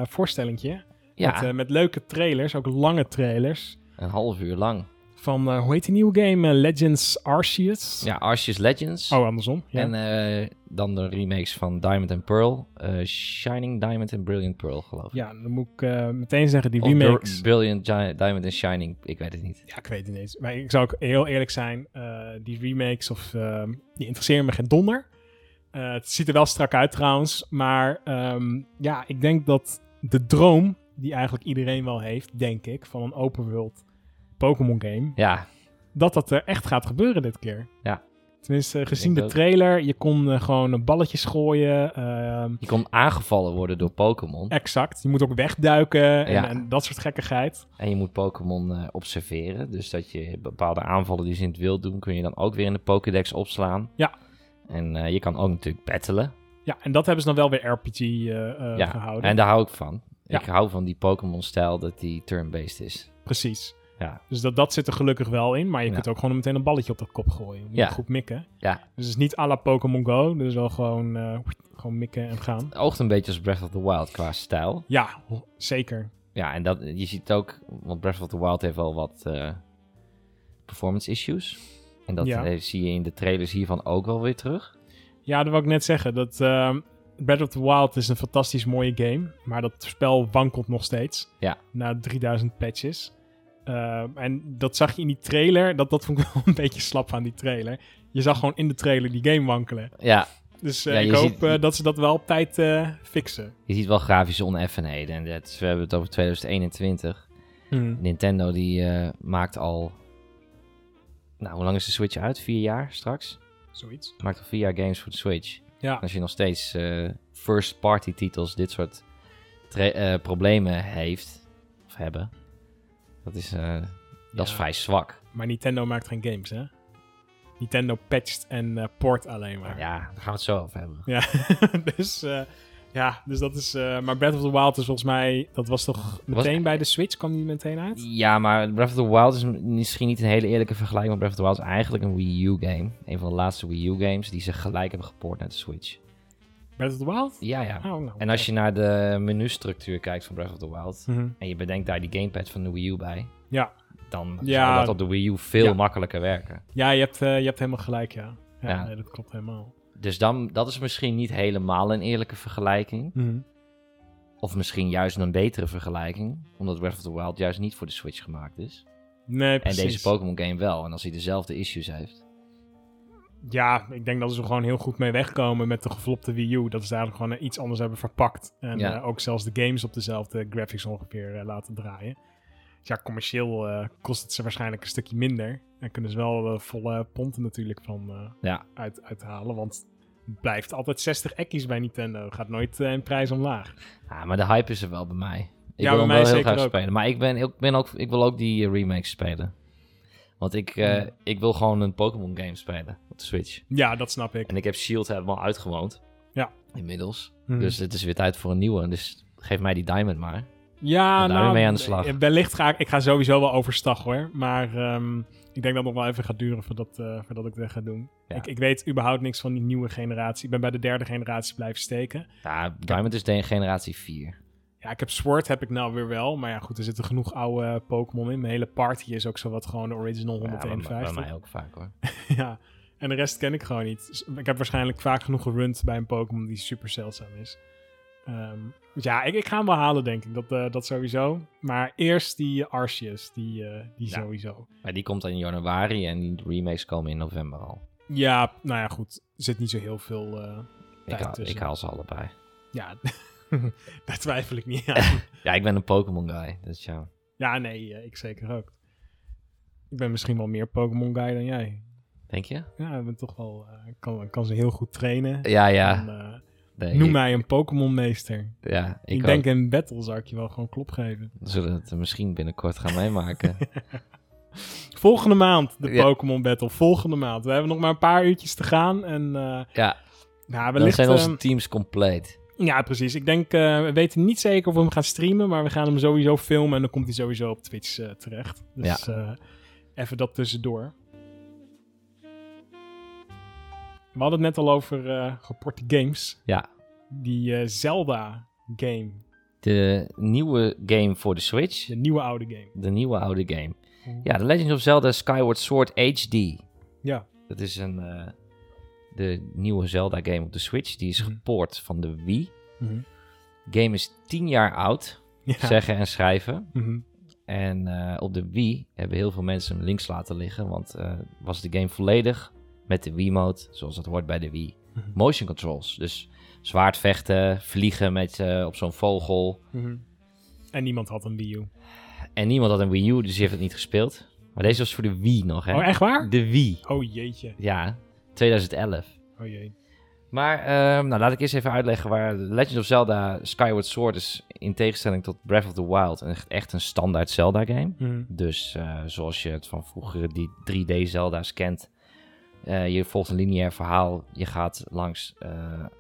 voorstellingje. Ja, Met, met leuke trailers, ook lange trailers. een half uur lang. Van, eh, hoe heet die nieuwe game? Eh, Legends Arceus? Ja, Arceus Legends. Oh, andersom. Ja. En eh, dan de remakes van Diamond and Pearl. Shining Diamond en Brilliant Pearl, geloof ik. ja, dan moet ik meteen zeggen, die Of remakes... Brilliant Gi- Diamond and Shining, ik weet het niet. Ja, ik weet het niet. Maar ik zou ook heel eerlijk zijn. die remakes, of, ehm, die interesseren me geen donder. Het ziet er wel strak uit trouwens. Maar ehm, ja, ik denk dat de droom die eigenlijk iedereen wel heeft, denk ik, van een open world Pokémon game, Ja, dat dat er echt gaat gebeuren dit keer. Ja. Tenminste, eh, gezien de trailer, je kon eh, gewoon eh, balletjes gooien. ehm, je kon aangevallen worden door Pokémon. exact. Je moet ook wegduiken en, Ja. en dat soort gekkigheid. En je moet Pokémon eh, observeren. Dus dat je bepaalde aanvallen die ze in het wild doen, kun je dan ook weer in de Pokédex opslaan. Ja. En eh, je kan ook natuurlijk battelen. Ja, en dat hebben ze dan wel weer RPG eh, eh, ja, gehouden. en daar hou ik van. Ja. Ik hou van die Pokémon-stijl dat die turn-based is. Precies. Ja. Dus dat, dat zit er gelukkig wel in. Maar je kunt ook gewoon meteen een balletje op de kop gooien. Je moet Ja. goed mikken. Ja. Dus het is niet à la Pokémon Go. Dus wel gewoon, eh, gewoon mikken en gaan. Het oogt een beetje als Breath of the Wild qua stijl. Ja, zeker. Ja, en dat, je ziet ook, want Breath of the Wild heeft wel wat eh, performance issues. En dat Ja. zie je in de trailers hiervan ook wel weer terug. Ja, dat wou ik net zeggen. Dat ehm, Breath of the Wild is een fantastisch mooie game. Maar dat spel wankelt nog steeds. Ja. Na 3000 patches. Ehm, en dat zag je in die trailer. Dat, dat vond ik [laughs] wel een beetje slap aan die trailer. Je zag gewoon in de trailer die game wankelen. Ja, Dus eh, Ja, ik hoop ziet- eh, dat ze dat wel op tijd eh, fixen. je ziet wel grafische oneffenheden. En dat, we hebben het over 2021. Nintendo die maakt al... Nou, hoe lang is de Switch uit? Vier jaar straks? Zoiets. Maakt al vier jaar games voor de Switch. Ja. Als je nog steeds first-party titels dit soort problemen heeft, of hebben, dat is, eh, dat is vrij zwak. Maar Nintendo maakt geen games, hè? Nintendo patcht en eh, port alleen maar. Ja, daar gaan we het zo over hebben. Ja, [laughs] dus, eh, ja, dus dat is... maar Breath of the Wild is volgens mij... Dat was toch meteen bij de Switch? Kwam die meteen uit? Ja, maar Breath of the Wild is misschien niet een hele eerlijke vergelijking, maar Breath of the Wild is eigenlijk een Wii U game. Een van de laatste Wii U games die ze gelijk hebben gepoord naar de Switch. Breath of the Wild? Ja, ja. Oh, nou, En als je naar de menustructuur kijkt van Breath of the Wild, Mhm. en je bedenkt daar die gamepad van de Wii U bij, Ja. dan Ja. zou dat op de Wii U veel Ja. makkelijker werken. Ja, je hebt, eh, je hebt helemaal gelijk, ja. Ja, Ja. Nee, dat klopt helemaal. Dus dan, dat is misschien niet helemaal een eerlijke vergelijking. Mhm. Of misschien juist een betere vergelijking. Omdat Breath of the Wild juist niet voor de Switch gemaakt is. Nee, En precies. deze Pokémon game wel. En als hij dezelfde issues heeft. Ja, ik denk dat ze er gewoon heel goed mee wegkomen met de geflopte Wii U. Dat ze eigenlijk gewoon iets anders hebben verpakt. En Ja. eh, ook zelfs de games op dezelfde graphics ongeveer eh, laten draaien. Dus ja, commercieel eh, kost het ze waarschijnlijk een stukje minder. En kunnen ze wel volle ponten natuurlijk van Ja. uit, uithalen. Want het blijft altijd 60 ekkies bij Nintendo. Gaat nooit in prijs omlaag. Ja, maar de hype is er wel bij mij. Ik Ja, wil bij mij wel heel graag ook. spelen. Maar ik, ben, ik, ben ook, ik wil ook die remakes spelen. Want ik, eh, ik wil gewoon een Pokémon game spelen op de Switch. Ja, dat snap ik. En ik heb Shield helemaal uitgewoond. Ja. Inmiddels. Mhm. Dus het is weer tijd voor een nieuwe. Dus geef mij die Diamond maar. Ja, nou, mee aan de slag. eh, wellicht ga ik, ik ga sowieso wel overstag hoor. Maar ehm, ik denk dat het nog wel even gaat duren voordat, eh, voordat ik dat ga doen. Ja. Ik, ik weet überhaupt niks van die nieuwe generatie. Ik ben bij de derde generatie blijven steken. Ja, Diamond is de generatie 4. Ja, ik heb Sword heb ik nou weer wel. Maar ja, goed, er zitten genoeg oude Pokémon in. Mijn hele party is ook zo wat gewoon de original Ja, bij, 151. mij ook vaak hoor. [laughs] ja, en de rest ken ik gewoon niet. Dus ik heb waarschijnlijk vaak genoeg gerund bij een Pokémon die super zeldzaam is. Ehm, dus ja, ik, ik ga hem wel halen, denk ik. Dat, eh, dat sowieso. Maar eerst die Arceus, die, eh, die Ja. sowieso. Maar die komt dan in januari en die remakes komen in november al. Ja, nou ja, goed. Er zit niet zo heel veel eh, Ik tijd haal, tussen. ik haal ze allebei. Ja, [laughs] [laughs] daar twijfel ik niet aan. [laughs] Ja, ik ben een Pokémon guy. Dus ja. ja, nee, eh, ik zeker ook. Ik ben misschien wel meer Pokémon guy dan jij. Denk je? Ja, ik ben toch wel... eh, kan, kan ze heel goed trainen. Ja, ja. En, eh, Nee, noem ik- mij een Pokémon meester. Ja, ik, Ik, denk in battle zou ik je wel gewoon klop geven. We zullen het misschien binnenkort gaan meemaken. [laughs] Volgende maand de Ja. Pokémon Battle. Volgende maand. We hebben nog maar een paar uurtjes te gaan. En ja, nou, dan zijn onze ehm, teams compleet. Ja, precies. Ik denk, eh, we weten niet zeker of we hem gaan streamen. Maar we gaan hem sowieso filmen. En dan komt hij sowieso op Twitch eh, terecht. Dus eh, even dat tussendoor. We hadden het net al over geporte games. Ja, Die eh, Zelda game. de nieuwe game voor de Switch. De nieuwe oude game. De nieuwe oude game. Ja, The Legend of Zelda Skyward Sword HD. Ja. Dat is een, de nieuwe Zelda game op de Switch. Die is Mhm. gepoord van de Wii. Mhm. game is 10 jaar oud. Ja. Zeggen en schrijven. Mhm. En eh, op de Wii hebben heel veel mensen hem links laten liggen. Want eh, was de game volledig met de Wii-mode, zoals dat hoort bij de Wii. Mhm. Motion controls. Dus zwaard vechten, vliegen met, eh, op zo'n vogel. En niemand had een Wii U. En niemand had een Wii U, dus die heeft het niet gespeeld. Maar deze was voor de Wii nog, hè? Oh, echt waar? De Wii. Oh jeetje. Ja, 2011. Oh jee. Maar ehm, nou, laat ik eerst even uitleggen waar Legend of Zelda Skyward Sword is in tegenstelling tot Breath of the Wild echt, echt een standaard Zelda game. Mhm. Dus eh, zoals je het van vroeger die 3D Zelda's kent. eh, je volgt een lineair verhaal. Je gaat langs eh,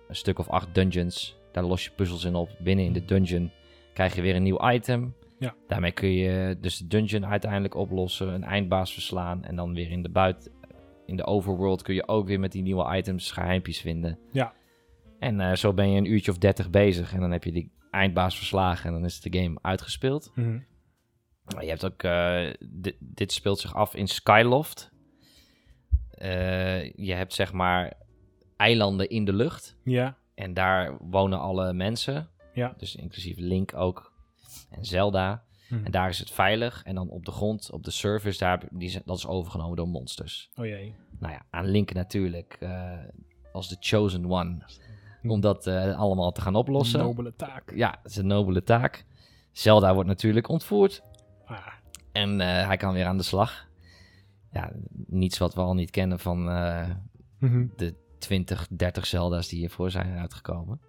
een stuk of acht dungeons. Daar los je puzzels in op. Binnen in de dungeon krijg je weer een nieuw item. Ja. Daarmee kun je dus de dungeon uiteindelijk oplossen. Een eindbaas verslaan. En dan weer in de buiten... In de overworld kun je ook weer met die nieuwe items geheimpjes vinden. Ja. En eh, zo ben je een uurtje of dertig bezig. En dan heb je die eindbaas verslagen. En dan is de game uitgespeeld. Mhm. Maar je hebt ook, eh, di- dit speelt zich af in Skyloft. Eh, je hebt zeg maar eilanden in de lucht. Ja. En daar wonen alle mensen. Ja. Dus inclusief Link ook. En Zelda. En daar is het veilig. En dan op de grond, op de surface, daar, die, dat is overgenomen door monsters. Oh jee. Nou ja, aan Link natuurlijk eh, als de chosen one. Om dat eh, allemaal te gaan oplossen. Nobele taak. Ja, het is een nobele taak. Zelda wordt natuurlijk ontvoerd. Ah. En eh, hij kan weer aan de slag. Ja, niets wat we al niet kennen van Mhm. de 20, 30 Zelda's die hiervoor zijn uitgekomen.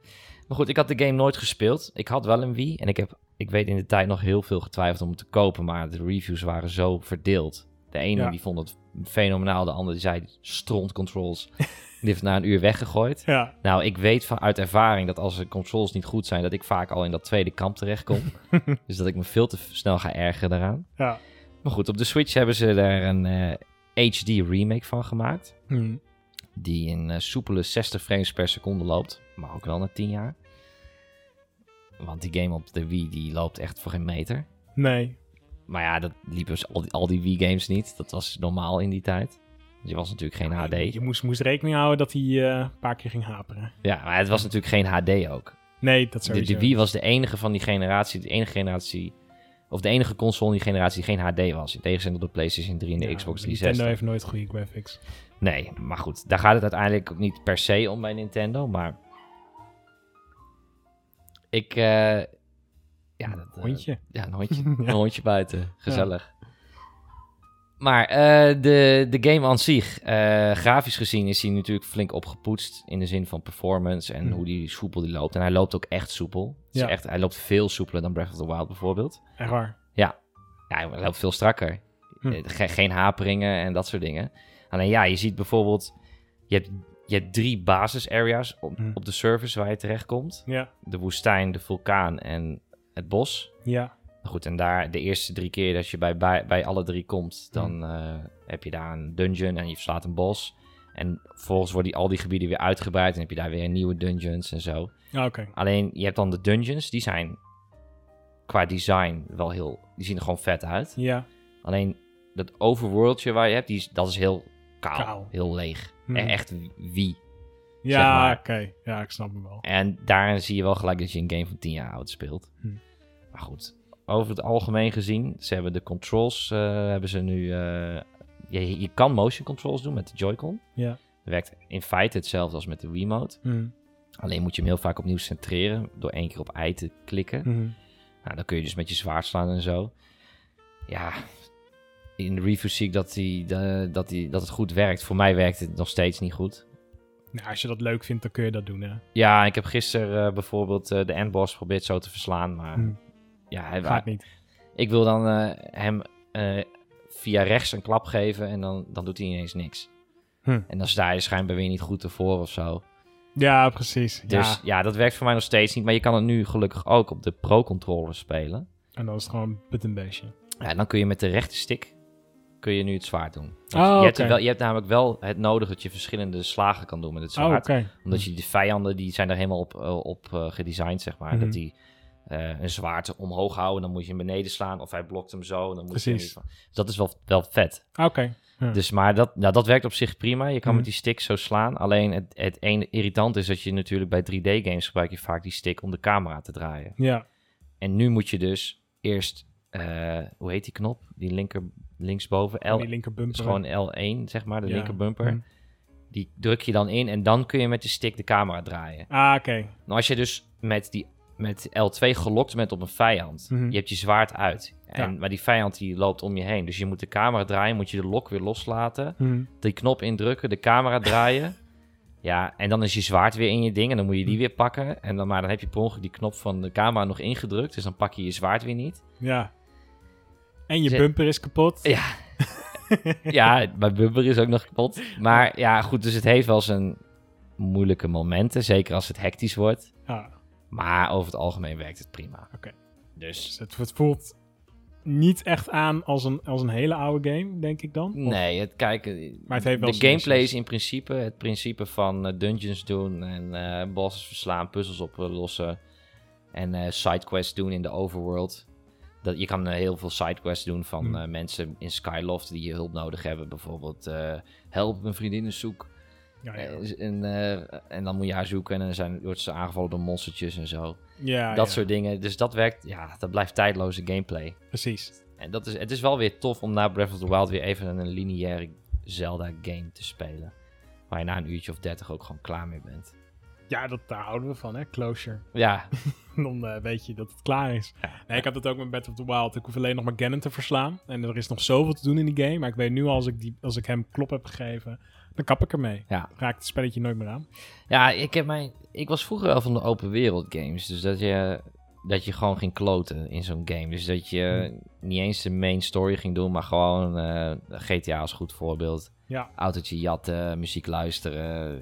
Maar goed, ik had de game nooit gespeeld. Ik had wel een Wii en ik heb, ik weet in de tijd nog heel veel getwijfeld om het te kopen, maar de reviews waren zo verdeeld. De ene Ja. die vond het fenomenaal, de andere die zei stront controls. [laughs] die heeft na een uur weggegooid. Ja, Nou, ik weet van uit ervaring dat als de controls niet goed zijn, dat ik vaak al in dat tweede kamp terechtkom. [laughs] dus dat ik me veel te snel ga ergeren daaraan. ja. Maar goed, op de Switch hebben ze daar een eh, HD remake van gemaakt. Hm. Die in eh, soepele 60 frames per seconde loopt. Maar ook wel na 10 jaar. Want die game op de Wii die loopt echt voor geen meter. Nee. Maar ja, dat liepen dus al die, al die Wii-games niet. Dat was normaal in die tijd. Dus je was natuurlijk geen HD. Je moest, moest rekening houden dat hij eh, een paar keer ging haperen. Ja, maar het was natuurlijk geen HD ook. Nee, dat sowieso. de Wii was de enige van die generatie, de enige generatie, of de enige console in die generatie die geen HD was. In tegenstelling tot de PlayStation 3 en de Ja, Xbox Nintendo 360. heeft nooit goede graphics. Nee, maar goed, daar gaat het uiteindelijk ook niet per se om bij Nintendo, maar ik, eh, ja, dat, eh, Hondje. ja, een hondje, [laughs] Ja. een hondje buiten, gezellig. Maar eh, de, de game aan zich, grafisch gezien, is hij natuurlijk flink opgepoetst. In de zin van performance en Hm. hoe die soepel die loopt. En hij loopt ook echt soepel. Ja. echt, hij loopt veel soepeler dan Breath of the Wild bijvoorbeeld. Echt waar. Ja, hij loopt veel strakker. Hm. Eh, ge- geen haperingen en dat soort dingen. Alleen ja, je ziet bijvoorbeeld... Je hebt, je hebt drie basis-areas op, Hm. op de servers waar je terechtkomt. Ja. De woestijn, de vulkaan en het bos. Ja. Goed, en daar de eerste drie keer dat je bij, bij, bij alle drie komt... dan eh, heb je daar een dungeon en je verslaat een bos. En vervolgens worden die, al die gebieden weer uitgebreid... en heb je daar weer nieuwe dungeons en zo. Ah, Oké. Alleen, je hebt dan de dungeons, die zijn qua design wel heel... Die zien er gewoon vet uit. Ja. Alleen dat overworldje waar je hebt, die is, dat is heel kaal, Kaal. heel leeg. E- Echt wie. Ja, Zeg maar. oké. Ja, ik snap hem wel. En daarin zie je wel gelijk dat je een game van 10 jaar oud speelt. Hm. Maar goed, over het algemeen gezien, ze hebben de controls, eh, hebben ze nu... eh, je, je kan motion controls doen met de Joy-Con. Ja. Dat werkt in feite hetzelfde als met de Wiimote. Hm. Alleen moet je hem heel vaak opnieuw centreren door één keer op I te klikken. Hm. Nou, dan kun je dus met je zwaard slaan en zo. Ja, in de review zie ik dat, die, de- dat, die, dat het goed werkt. Voor mij werkt het nog steeds niet goed. Nou, als je dat leuk vindt, dan kun je dat doen, hè. Ja, ik heb gisteren eh, bijvoorbeeld eh, de endboss geprobeerd zo te verslaan. Maar Hm. ja, hij, Gaat niet. ik wil dan eh, hem eh, via rechts een klap geven en dan, dan doet hij ineens niks. Hm. En dan sta je schijnbaar weer niet goed ervoor of zo. Ja, precies. Dus ja. ja. dat werkt voor mij nog steeds niet. Maar je kan het nu gelukkig ook op de Pro-controller spelen. En dan is het gewoon een buttonbeestje. Ja, dan kun je met de rechte stick kun je nu het zwaard doen. Oh, je, hebt oké. wel, je hebt namelijk wel het nodig dat je verschillende slagen kan doen met het Oh, zwaard. oké. Omdat je de vijanden, die zijn er helemaal op, eh, op eh, gedesigned, zeg maar. Mhm. Dat die eh, een zwaard omhoog houden, dan moet je hem beneden slaan. Of hij blokt hem zo, dan moet je hem Dus dat is wel, wel vet. Oké. Ja. Dus, maar dat, nou, dat werkt op zich prima. Je kan Mhm. met die stick zo slaan. Alleen het, het ene irritant is dat je natuurlijk bij 3D-games gebruik je vaak die stick om de camera te draaien. Ja. En nu moet je dus eerst, hoe heet die knop? Die linker, linksboven, L, die linker bumper. is gewoon L1, zeg maar, de Ja. linkerbumper. Hm. Die druk je dan in en dan kun je met de stick de camera draaien. Ah, oké. Nou, als je dus met, die, met L2 gelokt bent op een vijand, Mhm. je hebt je zwaard uit. En, Ja. Maar die vijand die loopt om je heen. Dus je moet de camera draaien, moet je de lok weer loslaten. Hm. Die knop indrukken, de camera draaien. [laughs] ja, en dan is je zwaard weer in je ding en dan moet je die weer pakken. En dan, maar dan heb je per ongeluk die knop van de camera nog ingedrukt. Dus dan pak je je zwaard weer niet. Ja. En je bumper is kapot. Ja. ja, mijn bumper is ook nog kapot. Maar ja, goed, dus het heeft wel zijn moeilijke momenten. Zeker als het hectisch wordt. Ja. Maar over het algemeen werkt het prima. Oké. Dus Dus het, het voelt niet echt aan als een, als een hele oude game, denk ik dan. Of- nee, het kijken. Maar het heeft wel de gameplay is in principe het principe van eh, dungeons doen en eh bosses verslaan, puzzels oplossen en eh sidequests doen in de overworld. Dat, je kan eh, heel veel sidequests doen van Hmm. eh, mensen in Skyloft die je hulp nodig hebben. Bijvoorbeeld eh, help mijn vriendin is zoek. Ja, ja. En, en dan moet je haar zoeken en dan zijn, wordt ze aangevallen door monstertjes en zo. ja, dat ja. soort dingen. Dus dat werkt, ja, dat blijft tijdloze gameplay. Precies. En dat is, het is wel weer tof om na Breath of the Wild weer even een lineaire Zelda-game te spelen. Waar je na een uurtje of dertig ook gewoon klaar mee bent. Ja, dat, daar houden we van, hè? Closure. [laughs] Ja, Dan eh, weet je dat het klaar is. Nee, ik had het ook met Breath of the Wild. Ik hoef alleen nog maar Ganon te verslaan. En er is nog zoveel te doen in die game. Maar ik weet nu al, als ik, die, als ik hem klop heb gegeven... Dan kap ik ermee. Ja. Raakt het spelletje nooit meer aan. Ja, ik, heb mijn, ik was vroeger wel van de open wereld games. Dus dat je, dat je gewoon ging kloten in zo'n game. Dus dat je niet eens de main story ging doen, maar gewoon eh, GTA als goed voorbeeld. Ja. Autootje jatten, muziek luisteren,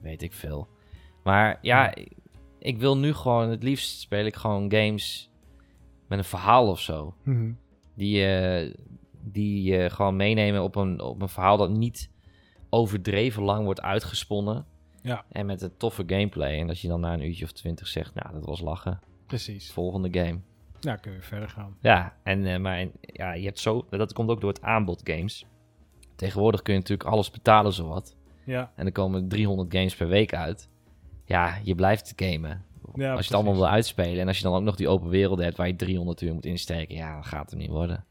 weet ik veel. Maar ja, ik, ik wil nu gewoon, het liefst speel ik gewoon games met een verhaal of zo. Mhm. Die, eh, die je gewoon meenemen op een, op een verhaal dat niet overdreven lang wordt uitgesponnen. Ja. En met een toffe gameplay. En dat je dan na een uurtje of twintig zegt, nou, dat was lachen. Precies. Volgende game. Ja, kunnen we verder gaan. Ja, en eh, maar ja, je hebt zo, dat komt ook door het aanbod games. Tegenwoordig kun je natuurlijk alles betalen zowat. Ja, En er komen 300 games per week uit. Ja, je blijft gamen. ja als je het allemaal wil uitspelen. En als je dan ook nog die open wereld hebt waar je 300 uur moet insteken. Ja, dan gaat het hem niet worden.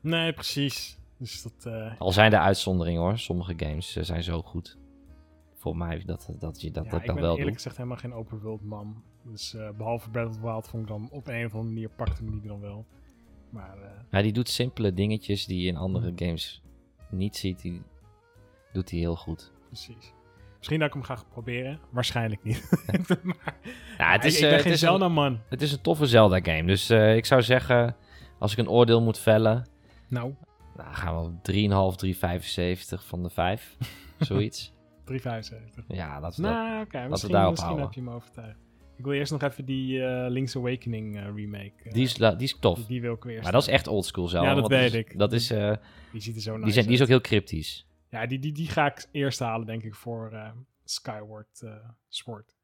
Nee, precies. Dus dat... eh, Al zijn er uitzonderingen hoor. Sommige games eh, zijn zo goed. Voor mij dat, dat je dat, ja, dat ik dan ben wel eerlijk gezegd helemaal geen open world man. Dus eh, behalve Breath of the Wild vond ik dan op een of andere manier pakte me die dan wel. Maar Ja, die doet simpele dingetjes die je in andere games niet ziet. Die doet hij heel goed. precies. Misschien dat ik hem ga proberen. Waarschijnlijk niet. [laughs] [laughs] maar, Ja, het is, ik eh, ben het geen is een- Zelda man. Het is een toffe Zelda game. Dus eh, ik zou zeggen, als ik een oordeel moet vellen, Nou, nou, gaan we op 3,5, 3,75 van de 5. [laughs] Zoiets. 375. Ja, dat is dat. Nou, misschien daarop misschien houden. heb je me overtuigd. Ik wil eerst nog even die eh, Link's Awakening remake. Die is, die is tof. die, die wil ik weer. Maar dat is echt oldschool Zelda. Ja, dat weet is- ik. Dat is, Die ziet er zo nice die, zijn, die is ook heel cryptisch. Ja, die, die, die ga ik eerst halen, denk ik, voor eh, Skyward eh, Sword.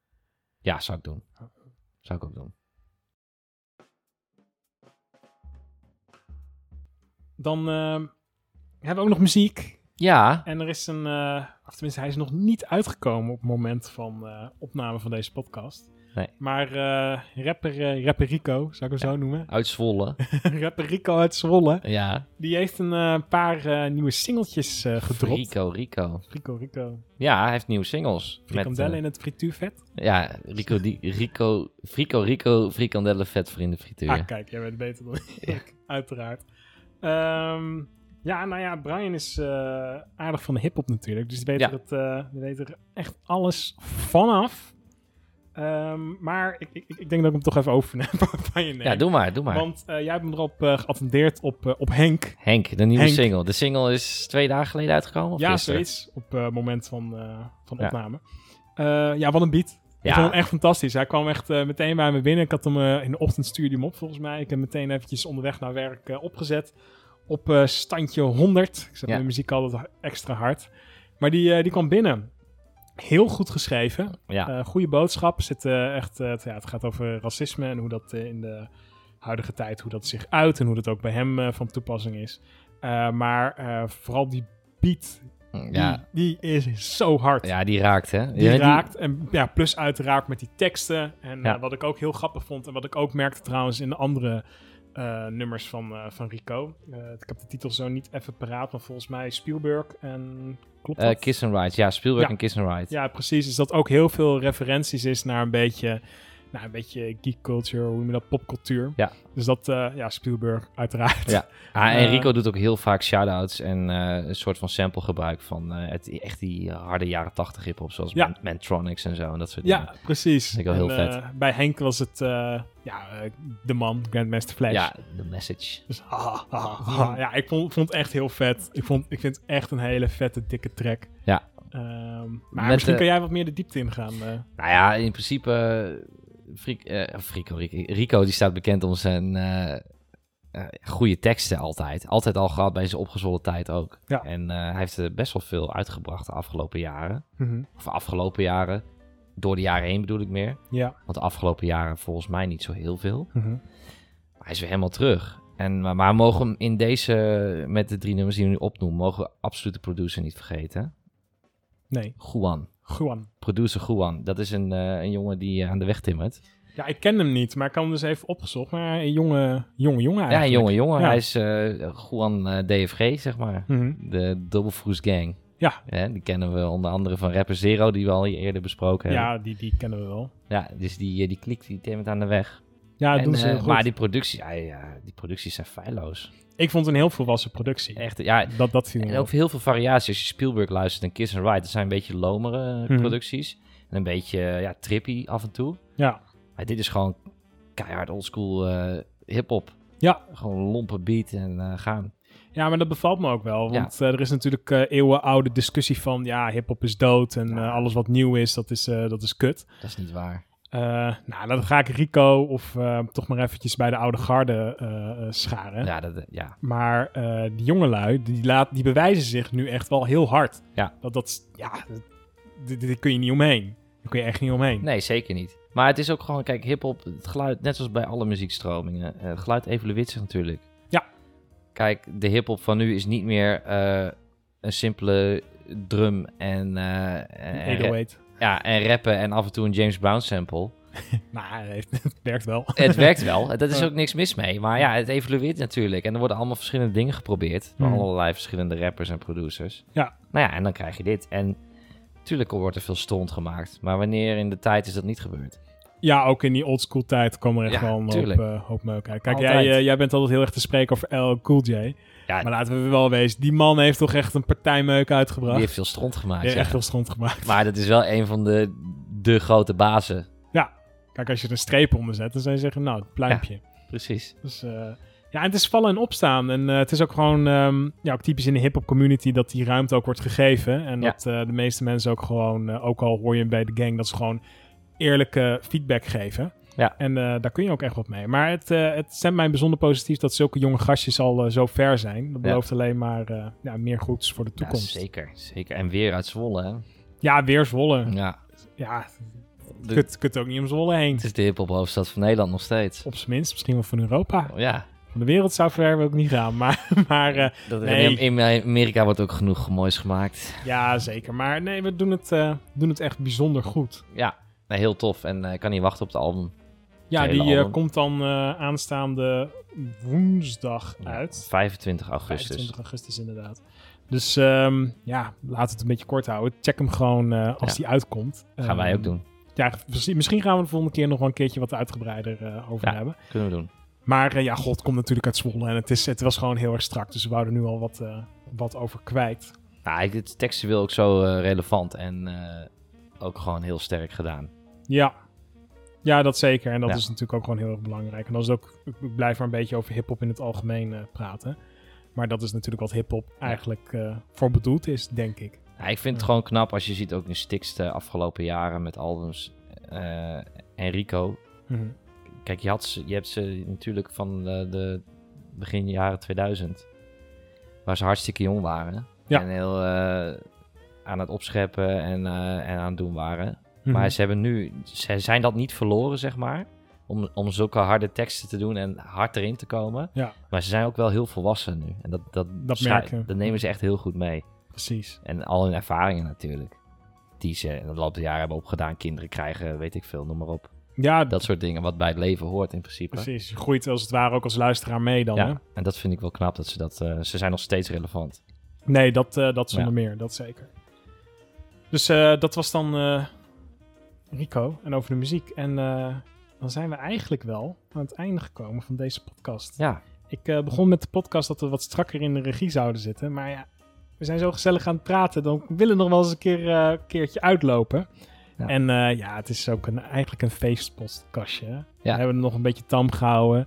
Ja, zou ik doen. Zou ik ook doen. Dan eh, hebben we ook nog muziek. Ja, En er is een, of tenminste, hij is nog niet uitgekomen op het moment van opname van deze podcast. Nee. Maar eh, rapper, eh, rapper Rico, zou ik hem zo noemen? uit Zwolle. [laughs] rapper Rico uit Zwolle. ja. Die heeft een eh, paar nieuwe singeltjes gedropt. Rico, Rico. Rico, Rico. Ja, hij heeft nieuwe singles. Met, Frikandellen in het frituurvet. ja, Rico, die, Rico, Frico, Rico, frikandellen vet voor in de frituur. Ah, kijk, jij bent beter dan ik, [laughs] uiteraard. Ehm, ja, nou ja, Brian is aardig van de hip-hop natuurlijk. Dus die weet, Ja. het, die weet er echt alles vanaf. Ehm, maar ik, ik, ik denk dat ik hem toch even over [laughs] van je neem. ja, doe maar, doe maar. Want eh, jij hebt me erop eh, geattendeerd op, eh, op Henk. Henk, de nieuwe Henk. single. De single is twee dagen geleden uitgekomen? Of ja, zoiets. Op het moment van, van Ja. opname. Ja, wat een beat. Ik Ja. vond hem echt fantastisch. Hij kwam echt meteen bij me binnen. Ik had hem in de ochtend stuurde hem op volgens mij. Ik heb hem meteen eventjes onderweg naar werk opgezet. Op standje 100. Ik zet Ja. mijn muziek altijd extra hard. Maar die, die kwam binnen. Heel goed geschreven. Ja. Eh, goede boodschap. Zit, eh, echt, eh, het- ja, het gaat over racisme en hoe dat eh, in de huidige tijd hoe dat zich uit en hoe dat ook bij hem eh, van toepassing is. Eh, maar eh, vooral die beat, die, ja. die is zo hard. ja, die raakt, hè? Die Ja, raakt. En ja, plus uiteraard met die teksten. En Ja. eh, wat ik ook heel grappig vond en wat ik ook merkte trouwens in de andere eh, nummers van, eh, van Rico. Eh, ik heb de titel zo niet even paraat, maar volgens mij Spielberg en klopt dat? Kiss and Ride. Ja, Spielberg Ja. en Kiss and Ride. Ja, precies. Dus dat ook heel veel referenties is naar een beetje, nou, een beetje geek culture, hoe noem je dat, popcultuur. Ja. Dus dat, eh, ja, Spielberg uiteraard. Ja. Ah, en Eh, Rico doet ook heel vaak shout-outs en eh, een soort van sample gebruik van het, echt die harde jaren 80 hip-hop, zoals Ja. Man- Mantronics en zo en dat soort dingen. Ja, precies. Vind ik wel heel En, vet. bij Henk was het, ja, de man, Grandmaster Flash. Ja, de message. Dus. Ja, ik vond, vond het echt heel vet. Ik, vond, ik vind het echt een hele vette, dikke track. Ja. Ehm, maar Met, misschien kan jij wat meer de diepte ingaan. Nou ja, in principe, eh, Frico, Rico, Rico die staat bekend om zijn eh, goede teksten altijd. Altijd al gehad bij zijn opgezwollen tijd ook. Ja. En hij heeft er best wel veel uitgebracht de afgelopen jaren. Mhm. Of afgelopen jaren. Door de jaren heen bedoel ik meer. Ja. Want de afgelopen jaren volgens mij niet zo heel veel. Mhm. Maar hij is weer helemaal terug. En, maar, maar we mogen hem in deze, met de drie nummers die we nu opnoemen, mogen we absoluut de producer niet vergeten. Nee, Juan. Juan. Producer Juan. Dat is een, eh, een jongen die eh, aan de weg timmert. Ja, ik ken hem niet, maar ik kan hem dus even opgezocht. Maar een jonge, jonge jongen Ja, eigenlijk. een jonge jongen. Ja. Hij is eh Juan DFG, zeg maar. Mhm. De Double Froes Gang. Ja. die kennen we onder andere van Rapper Zero, die we al hier eerder besproken hebben. Ja, die, die kennen we wel. Ja, dus die, die klikt die timmert aan de weg. Ja, En, doen ze goed. maar die, productie, ja, ja, die producties zijn feilloos. Ik vond het een heel volwassen productie. Echt, ja, Dat, dat en ook heel veel variaties. Als je Spielberg luistert en Kiss and Ride, dat zijn een beetje lomere Mhm. producties. En een beetje ja, trippy af en toe. Ja. Maar dit is gewoon keihard oldschool eh hip-hop. Ja. Gewoon lompe beat en eh, gaan. Ja, maar dat bevalt me ook wel. Want eh, er is natuurlijk eh eeuwenoude discussie van... ja, hiphop is dood en Ja. eh, alles wat nieuw is, dat is, eh, dat is kut. Dat is niet waar. Eh, nou, dan ga ik Rico of eh, toch maar eventjes bij de oude garde eh, scharen. Ja, dat, ja. Maar die jongelui, die, laat, die bewijzen zich nu echt wel heel hard. Ja. Dat, dat, ja, dit, dit kun je niet omheen. Daar kun je echt niet omheen. Nee, zeker niet. Maar het is ook gewoon, kijk, hip-hop, het geluid, net zoals bij alle muziekstromingen, het geluid evolueert zich natuurlijk. Ja. Kijk, de hip-hop van nu is niet meer een simpele drum en, 808. Ja, en rappen en af en toe een James Brown sample. [laughs] Nou, het, werkt wel. Het werkt wel, [laughs] dat is ook niks mis mee. Maar ja, het evolueert natuurlijk. En er worden allemaal verschillende dingen geprobeerd. Door Hmm. allerlei verschillende rappers en producers. Ja. Nou ja, en dan krijg je dit. En natuurlijk wordt er veel stond gemaakt. Maar wanneer in de tijd is dat niet gebeurd? Ja, ook in die oldschool tijd kwam er echt Ja, wel een hoop, hoop meuk uit. Kijk, jij, eh, jij bent altijd heel erg te spreken over L. Cool J. Ja, Maar laten we wel wezen, die man heeft toch echt een partij meuk uitgebracht. die heeft veel stront gemaakt. Die heeft ja. echt veel stront gemaakt. Maar dat is wel een van de, de grote bazen. Kijk, als je er een streep onder zet, dan zou je zeggen, nou, het pluimpje. Precies. Dus, eh, ja, en het is vallen en opstaan. En eh, het is ook gewoon ehm, ja, ook typisch in de hip-hop community dat die ruimte ook wordt gegeven. En Ja. dat eh, de meeste mensen ook gewoon, ook al hoor je bij de gang, dat ze gewoon eerlijke feedback geven. Ja. En eh, daar kun je ook echt wat mee. Maar het, eh, het stemt mij bijzonder positief dat zulke jonge gastjes al eh, zo ver zijn. Dat Ja. belooft alleen maar ja, meer goeds voor de Ja, toekomst. zeker, zeker. En weer uit Zwolle, hè? Ja, weer Zwolle. Ja. Ja, De- kut, kut ook niet om Zwolle heen. het is de hip-hop hoofdstad van Nederland nog steeds. Op zijn minst, misschien wel van Europa. Ja. Van de wereld zou ver ook niet gaan. Maar, [laughs] maar Dat, Nee. in, Amerika wordt ook genoeg moois gemaakt. Ja, zeker. Maar nee, we doen het, doen het echt bijzonder goed. Ja, heel tof. En ik kan niet wachten op het album. Ja, die eh, komt dan eh, aanstaande woensdag uit. 25 augustus. 25 augustus inderdaad. Dus ehm, ja, laten we het een beetje kort houden. Check hem gewoon eh, als Ja. die uitkomt. Gaan wij Ehm, ook doen. Ja, misschien gaan we de volgende keer nog wel een keertje wat uitgebreider over Ja. hebben. Kunnen we doen. Maar ja, God komt natuurlijk uit Zwolle. En het, is, het was gewoon heel erg strak. Dus we wouden nu al wat, wat over kwijt. Nou, het textueel ook zo relevant en ook gewoon heel sterk gedaan. Ja. Ja, dat zeker. En dat Ja. is natuurlijk ook gewoon heel erg belangrijk. En dat is ook, ik blijf maar een beetje over hip-hop in het algemeen eh, praten. Maar dat is natuurlijk wat hip-hop eigenlijk eh, voor bedoeld is, denk ik. Ja, ik vind het gewoon knap als je ziet ook in Stix de afgelopen jaren met albums. eh Enrico. Mhm. Kijk, je, had ze, je hebt ze natuurlijk van de, de begin jaren 2000. Waar ze hartstikke jong waren. Ja. En heel aan het opscheppen en, en aan het doen waren. Mhm. Maar ze hebben nu, ze zijn dat niet verloren, zeg maar. Om, om zulke harde teksten te doen en hard erin te komen. Ja. Maar ze zijn ook wel heel volwassen nu. En dat, dat, Dat dat nemen ze echt heel goed mee. Precies. En al hun ervaringen natuurlijk. Die ze in de loop der jaren hebben opgedaan. Kinderen krijgen, weet ik veel, noem maar op. Ja, Dat soort dingen wat bij het leven hoort in principe. precies. Je groeit als het ware ook als luisteraar mee dan, hè? Ja, en dat vind ik wel knap. Dat ze, dat, eh, ze zijn nog steeds relevant. Nee, dat, eh, dat zonder Ja. meer. Dat zeker. Dus eh, dat was dan Rico en over de muziek. En eh, dan zijn we eigenlijk wel aan het einde gekomen van deze podcast. Ja, Ik eh, begon met de podcast dat we wat strakker in de regie zouden zitten. Maar ja, we zijn zo gezellig aan het praten. Dan willen we nog wel eens een keer, eh, keertje uitlopen. Ja. En ja, het is ook een, eigenlijk een feestpodcastje. Ja. We hebben het nog een beetje tam gehouden.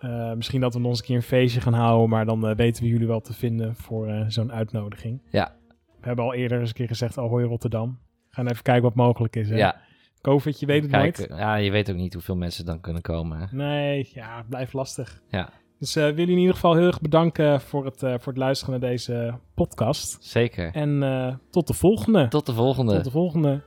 Eh, misschien dat we nog eens een keer een feestje gaan houden. Maar dan weten we jullie wel te vinden voor zo'n uitnodiging. Ja. We hebben al eerder eens een keer gezegd, Ahoy Rotterdam. Gaan even kijken wat mogelijk is. Hè? ja. COVID, je weet het Kijk, nooit. ja, je weet ook niet hoeveel mensen dan kunnen komen. Hè? Nee, ja, blijft lastig. Ja, Dus eh wil jullie in ieder geval heel erg bedanken voor het, eh, voor het luisteren naar deze podcast. zeker. En eh, tot de volgende. Tot de volgende. Tot de volgende.